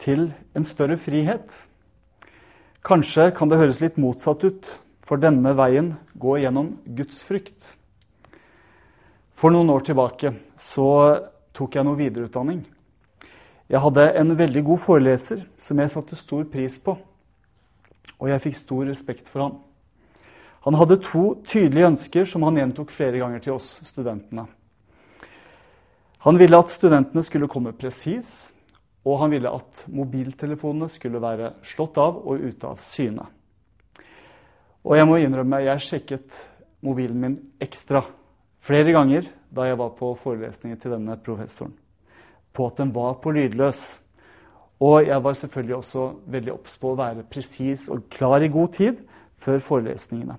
til en større frihet. Kanskje kan det høres litt motsatt ut, for denne veien går gjennom Guds frykt. For noen år tilbake så tok jeg noe videreutdanning. Jeg hadde en veldig god foreleser som jeg satte stor pris på, og jeg fikk stor respekt for han. Han hadde to tydelige ønsker som han gjentok flere ganger til oss studentene. Han ville at studentene skulle komme presis, og han ville at mobiltelefonene skulle være slått av og ute av syne. Og jeg må innrømme, jeg sjekket mobilen min ekstra flere ganger da jeg var på forelesninger til denne professoren, på at den var på lydløs. Og jeg var selvfølgelig også veldig obs på å være presis og klar i god tid før forelesningene.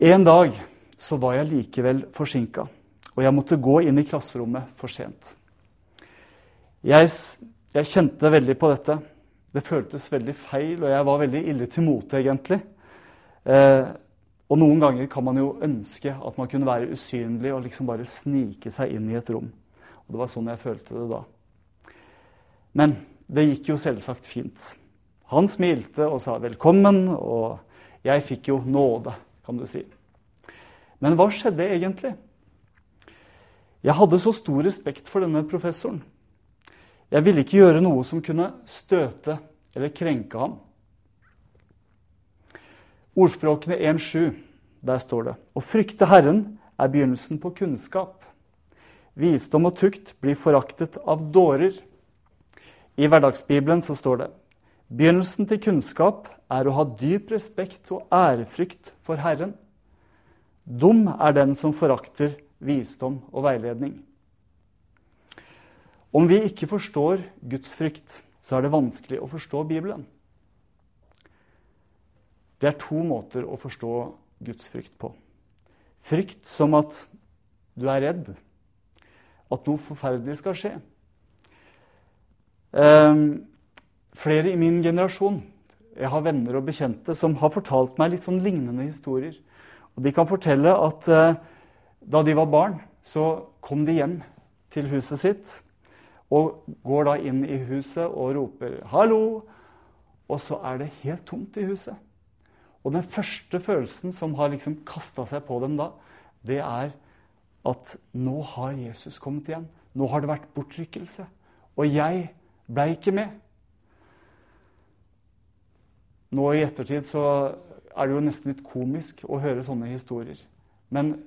En dag så var jeg likevel forsinka, og jeg måtte gå inn i klasserommet for sent. Jeg, jeg, kjente veldig på dette. Det føltes veldig feil, og jeg var veldig ille til mote, egentlig. Eh, og noen ganger kan man jo ønske at man kunne være usynlig og liksom bare snike seg inn i et rom. Og det var sånn jeg følte det da. Men det gikk jo selvsagt fint. Han smilte og sa velkommen, og jeg fikk jo nåde, kan du si. Men hva skjedde egentlig? Jeg hadde så stor respekt for denne professoren. Jeg ville ikke gjøre noe som kunne støte eller krenke ham. Ordspråkene 1.7, der står det Å frykte Herren er begynnelsen på kunnskap. Visdom og tukt blir foraktet av dårer. I Hverdagsbibelen så står det Begynnelsen til kunnskap er å ha dyp respekt og ærefrykt for Herren. Dum er den som forakter visdom og veiledning. Om vi ikke forstår Guds frykt, så er det vanskelig å forstå Bibelen. Det er to måter å forstå Guds frykt på. Frykt som at du er redd. At noe forferdelig skal skje. Um, flere i min generasjon Jeg har venner og bekjente som har fortalt meg litt sånn lignende historier. Og De kan fortelle at uh, da de var barn, så kom de hjem til huset sitt og går da inn i huset og roper 'hallo', og så er det helt tomt i huset. Og den første følelsen som har liksom kasta seg på dem da, det er at nå har Jesus kommet igjen. Nå har det vært bortrykkelse. Og jeg blei ikke med. Nå i ettertid så er det jo nesten litt komisk å høre sånne historier. Men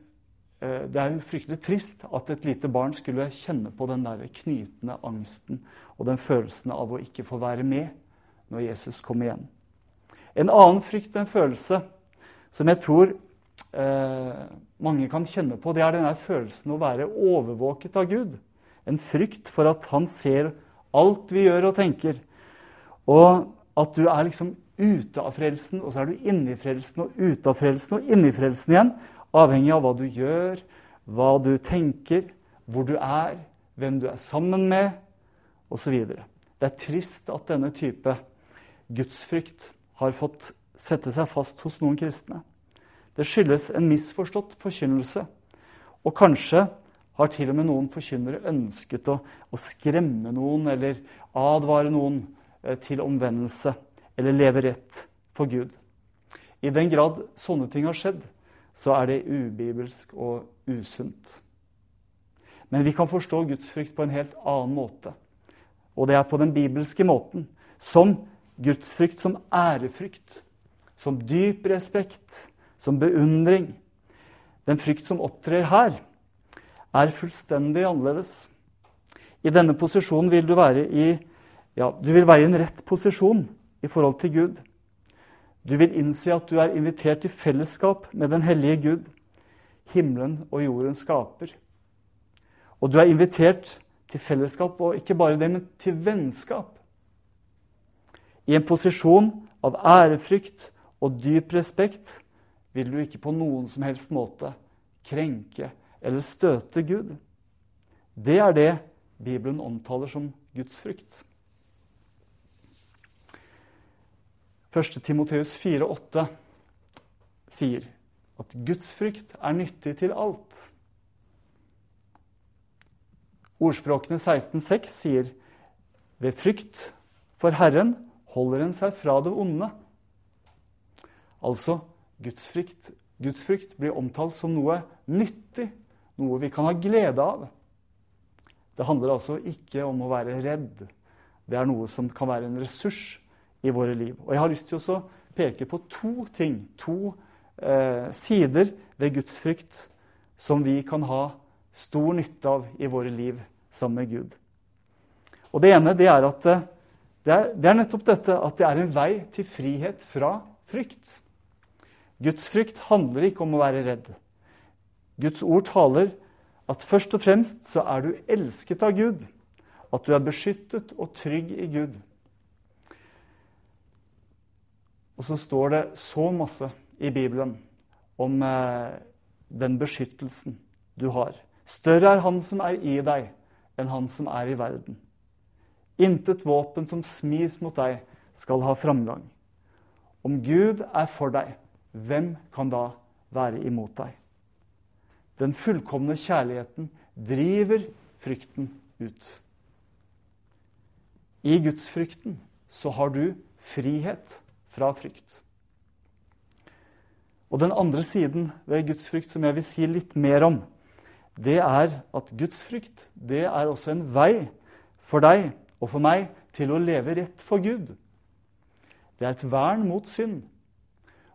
det er jo fryktelig trist at et lite barn skulle kjenne på den der knytende angsten og den følelsen av å ikke få være med når Jesus kommer igjen. En annen frykt, en følelse, som jeg tror eh, mange kan kjenne på, det er denne følelsen å være overvåket av Gud. En frykt for at han ser alt vi gjør og tenker. Og at du er liksom ute av frelsen, og så er du inne i frelsen og ute av frelsen og inne i frelsen igjen. Avhengig av hva du gjør, hva du tenker, hvor du er, hvem du er sammen med, osv. Det er trist at denne type gudsfrykt har fått sette seg fast hos noen kristne. Det skyldes en misforstått forkynnelse. Og kanskje har til og med noen forkynnere ønsket å, å skremme noen eller advare noen eh, til omvendelse eller leve rett for Gud. I den grad sånne ting har skjedd, så er det ubibelsk og usunt. Men vi kan forstå gudsfrykt på en helt annen måte. Og det er på den bibelske måten. Som gudsfrykt som ærefrykt. Som dyp respekt. Som beundring. Den frykt som opptrer her, er fullstendig annerledes. I denne posisjonen vil du være i ja, du vil være i en rett posisjon i forhold til Gud. Du vil innse at du er invitert til fellesskap med den hellige Gud, himmelen og jorden skaper. Og du er invitert til fellesskap, og ikke bare det, men til vennskap i en posisjon av ærefrykt og dyp respekt, vil du ikke på noen som helst måte krenke eller støte Gud. Det er det Bibelen omtaler som Guds frykt. 1. Timoteus 4,8 sier at Guds frykt er nyttig til alt. Ordspråkene 16,6 sier ved frykt for Herren holder en seg fra det onde. Altså, Guds frykt, Guds frykt blir omtalt som noe nyttig, noe vi kan ha glede av. Det handler altså ikke om å være redd. Det er noe som kan være en ressurs i våre liv. Og Jeg har lyst til å peke på to ting, to eh, sider ved Guds frykt som vi kan ha stor nytte av i våre liv sammen med Gud. Og Det ene det er at eh, det er, det er nettopp dette at det er en vei til frihet fra frykt. Guds frykt handler ikke om å være redd. Guds ord taler at først og fremst så er du elsket av Gud. At du er beskyttet og trygg i Gud. Og så står det så masse i Bibelen om eh, den beskyttelsen du har. Større er Han som er i deg, enn han som er i verden. Intet våpen som smis mot deg, skal ha framgang. Om Gud er for deg, hvem kan da være imot deg? Den fullkomne kjærligheten driver frykten ut. I gudsfrykten så har du frihet fra frykt. Og Den andre siden ved Guds frykt, som jeg vil si litt mer om, det er at Guds frykt det er også en vei for deg og for meg til å leve rett for Gud. Det er et vern mot synd.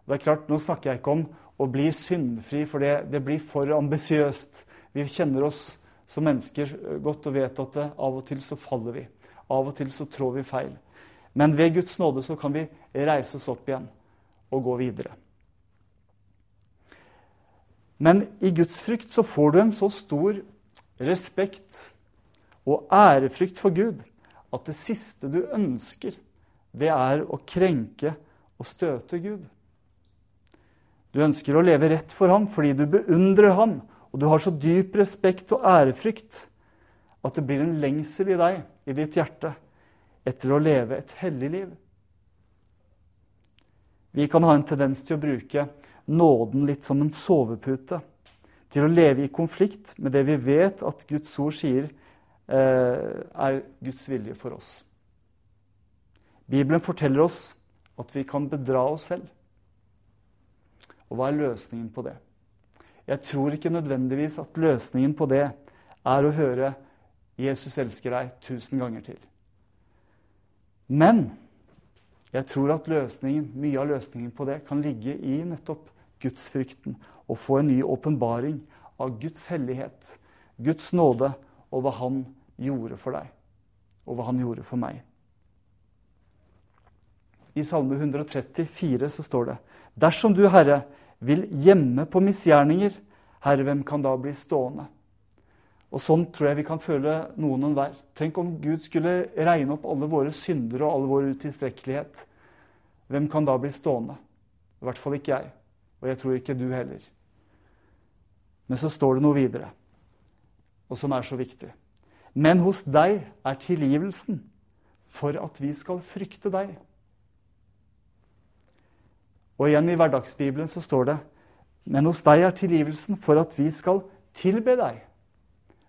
Og det er klart, Nå snakker jeg ikke om å bli syndfri, for det, det blir for ambisiøst. Vi kjenner oss som mennesker godt og vet at av og til så faller vi. Av og til så trår vi feil. Men ved Guds nåde så kan vi reise oss opp igjen og gå videre. Men i Guds frykt så får du en så stor respekt og ærefrykt for Gud at det siste du ønsker, det er å krenke og støte Gud. Du ønsker å leve rett for ham fordi du beundrer ham, og du har så dyp respekt og ærefrykt at det blir en lengsel i deg, i ditt hjerte, etter å leve et hellig liv. Vi kan ha en tendens til å bruke nåden litt som en sovepute. Til å leve i konflikt med det vi vet at Guds ord sier eh, er Guds vilje for oss. Bibelen forteller oss at vi kan bedra oss selv. Og hva er løsningen på det? Jeg tror ikke nødvendigvis at løsningen på det er å høre 'Jesus elsker deg' tusen ganger til. Men jeg tror at løsningen, mye av løsningen på det kan ligge i nettopp gudsfrykten og få en ny åpenbaring av Guds hellighet, Guds nåde og hva Han gjorde for deg, og hva Han gjorde for meg. I Salme 134 så står det Dersom du, Herre, vil gjemme på misgjerninger, Herre, hvem kan da bli stående? Og Sånn tror jeg vi kan føle noen og enhver. Tenk om Gud skulle regne opp alle våre synder og all vår utilstrekkelighet. Hvem kan da bli stående? I hvert fall ikke jeg. Og jeg tror ikke du heller. Men så står det noe videre, og som er så viktig. Men hos deg er tilgivelsen for at vi skal frykte deg. Og igjen i hverdagsbibelen så står det men hos deg er tilgivelsen for at vi skal tilbe deg.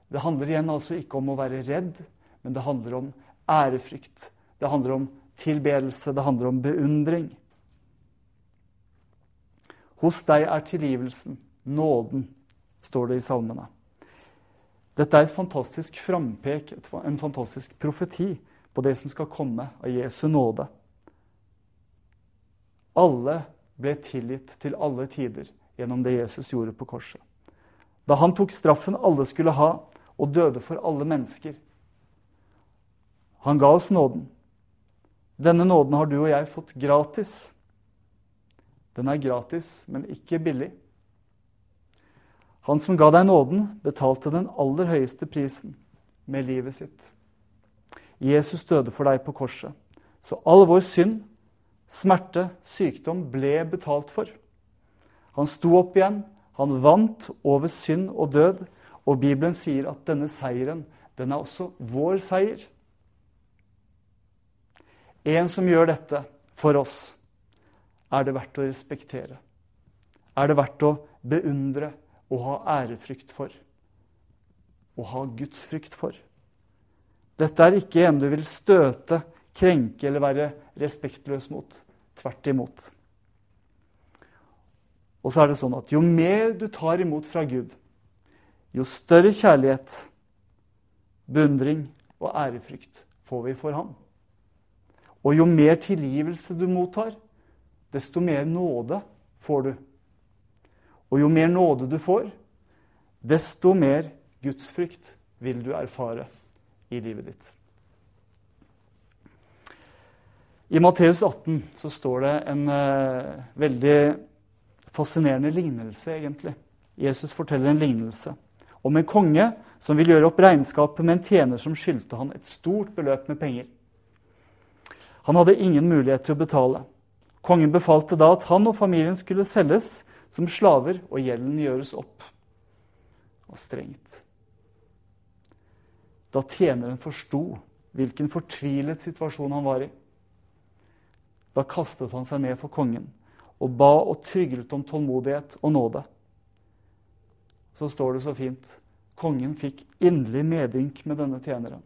Det handler igjen altså ikke om å være redd, men det handler om ærefrykt. Det handler om tilbedelse, det handler om beundring. Hos deg er tilgivelsen, nåden, står det i salmene. Dette er et fantastisk frampek, en fantastisk profeti på det som skal komme av Jesu nåde. Alle ble tilgitt til alle tider gjennom det Jesus gjorde på korset. Da han tok straffen alle skulle ha, og døde for alle mennesker. Han ga oss nåden. Denne nåden har du og jeg fått gratis. Den er gratis, men ikke billig. Han som ga deg nåden, betalte den aller høyeste prisen med livet sitt. Jesus døde for deg på korset. Så all vår synd, smerte, sykdom ble betalt for. Han sto opp igjen, han vant over synd og død, og Bibelen sier at denne seieren, den er også vår seier. En som gjør dette for oss, er det verdt å respektere. Er det verdt å beundre og ha ærefrykt for. Og ha gudsfrykt for. Dette er ikke en du vil støte, krenke eller være respektløs mot. Tvert imot. Og så er det sånn at jo mer du tar imot fra Gud, jo større kjærlighet, beundring og ærefrykt får vi for ham. Og jo mer tilgivelse du mottar, desto mer nåde får du. Og jo mer nåde du får, desto mer gudsfrykt vil du erfare i livet ditt. I Matteus 18 så står det en uh, veldig fascinerende lignelse, egentlig. Jesus forteller en lignelse om en konge som vil gjøre opp regnskapet med en tjener som skyldte han et stort beløp med penger. Han hadde ingen mulighet til å betale. Kongen befalte da at han og familien skulle selges som slaver, og gjelden gjøres opp. Og strengt. Da tjeneren forsto hvilken fortvilet situasjon han var i, da kastet han seg ned for kongen og ba og tryglet om tålmodighet og nåde. Så står det så fint kongen fikk inderlig medynk med denne tjeneren.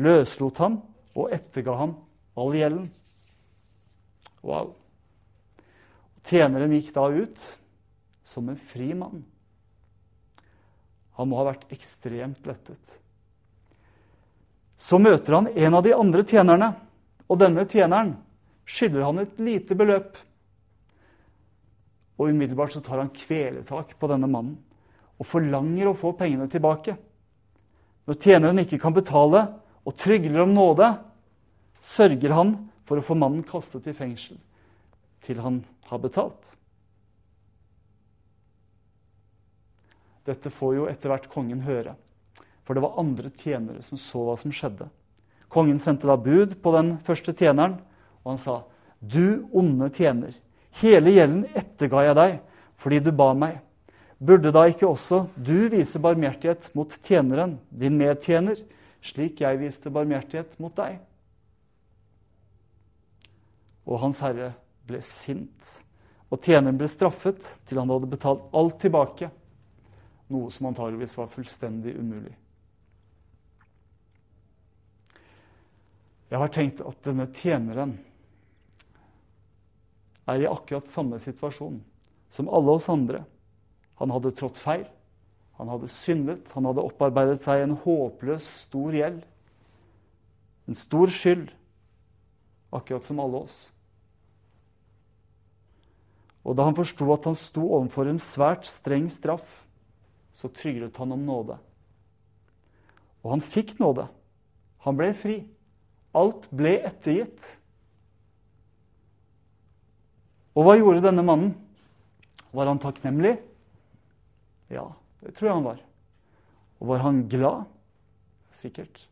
Løslot ham og etterga ham all gjelden. Wow. Tjeneren gikk da ut som en fri mann. Han må ha vært ekstremt lettet. Så møter han en av de andre tjenerne, og denne tjeneren skylder han et lite beløp. Og umiddelbart så tar han kveletak på denne mannen og forlanger å få pengene tilbake. Når tjeneren ikke kan betale og trygler om nåde, sørger han for å få mannen kastet i fengsel til han har betalt. Dette får jo etter hvert kongen høre, for det var andre tjenere som så hva som skjedde. Kongen sendte da bud på den første tjeneren, og han sa, 'Du onde tjener, hele gjelden etterga jeg deg fordi du ba meg.' Burde da ikke også du vise barmhjertighet mot tjeneren, din medtjener, slik jeg viste barmhjertighet mot deg? Og Hans Herre ble sint, og tjeneren ble straffet til han hadde betalt alt tilbake, noe som antageligvis var fullstendig umulig. Jeg har tenkt at denne tjeneren er i akkurat samme situasjon som alle oss andre. Han hadde trådt feil, han hadde syndet, han hadde opparbeidet seg en håpløs, stor gjeld. En stor skyld, akkurat som alle oss. Og da han forsto at han sto overfor en svært streng straff, så tryglet han om nåde. Og han fikk nåde. Han ble fri. Alt ble ettergitt. Og hva gjorde denne mannen? Var han takknemlig? Ja, det tror jeg han var. Og var han glad? Sikkert.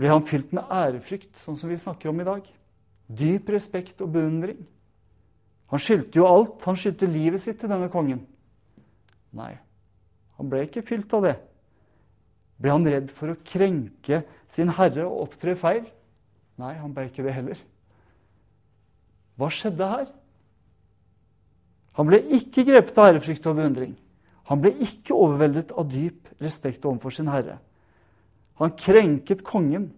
Ble han fylt med ærefrykt, sånn som vi snakker om i dag? Dyp respekt og beundring? Han skyldte jo alt. Han skyldte livet sitt til denne kongen. Nei, han ble ikke fylt av det. Ble han redd for å krenke sin herre og opptre feil? Nei, han ble ikke det heller. Hva skjedde her? Han ble ikke grepet av ærefrykt og beundring. Han ble ikke overveldet av dyp respekt overfor sin herre. Han krenket kongen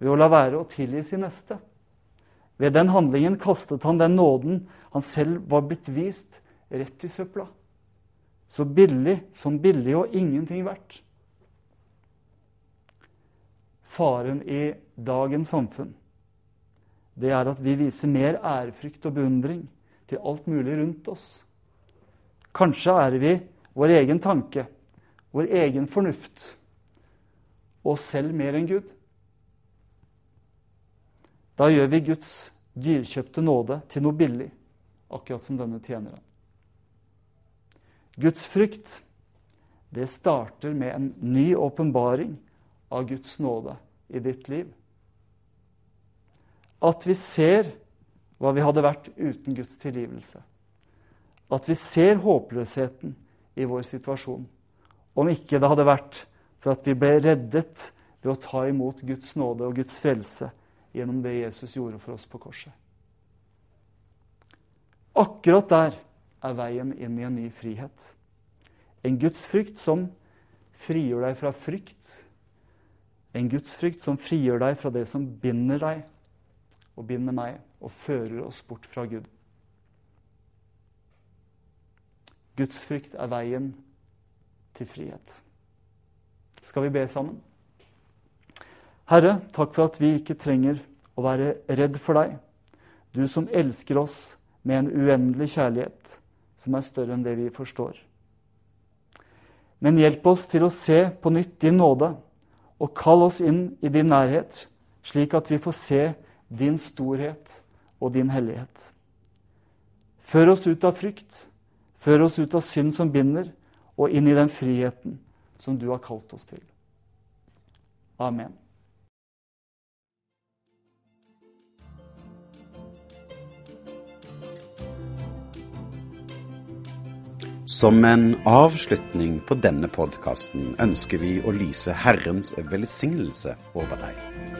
ved å la være å tilgi sin neste. Ved den handlingen kastet han den nåden han selv var blitt vist, rett i søpla. Så billig som billig og ingenting verdt. Faren i dagens samfunn det er at vi viser mer ærefrykt og beundring til alt mulig rundt oss. Kanskje er vi vår egen tanke, vår egen fornuft, og selv mer enn Gud. Da gjør vi Guds dyrkjøpte nåde til noe billig, akkurat som denne tjeneren. Guds frykt, det starter med en ny åpenbaring av Guds nåde i ditt liv at vi ser hva vi hadde vært uten Guds tilgivelse. At vi ser håpløsheten i vår situasjon. Om ikke det hadde vært for at vi ble reddet ved å ta imot Guds nåde og Guds frelse gjennom det Jesus gjorde for oss på korset. Akkurat der er veien inn i en ny frihet. En gudsfrykt som frigjør deg fra frykt. En gudsfrykt som frigjør deg fra det som binder deg og binder meg, og fører oss bort fra Gud. Gudsfrykt er veien til frihet. Skal vi be sammen? Herre, takk for at vi ikke trenger å være redd for deg, du som elsker oss med en uendelig kjærlighet som er større enn det vi forstår. Men hjelp oss til å se på nytt din nåde, og kall oss inn i din nærhet, slik at vi får se din storhet og din hellighet. Før oss ut av frykt, før oss ut av synd som binder, og inn i den friheten som du har kalt oss til. Amen. Som en avslutning på denne podkasten ønsker vi å lyse Herrens velsignelse over deg.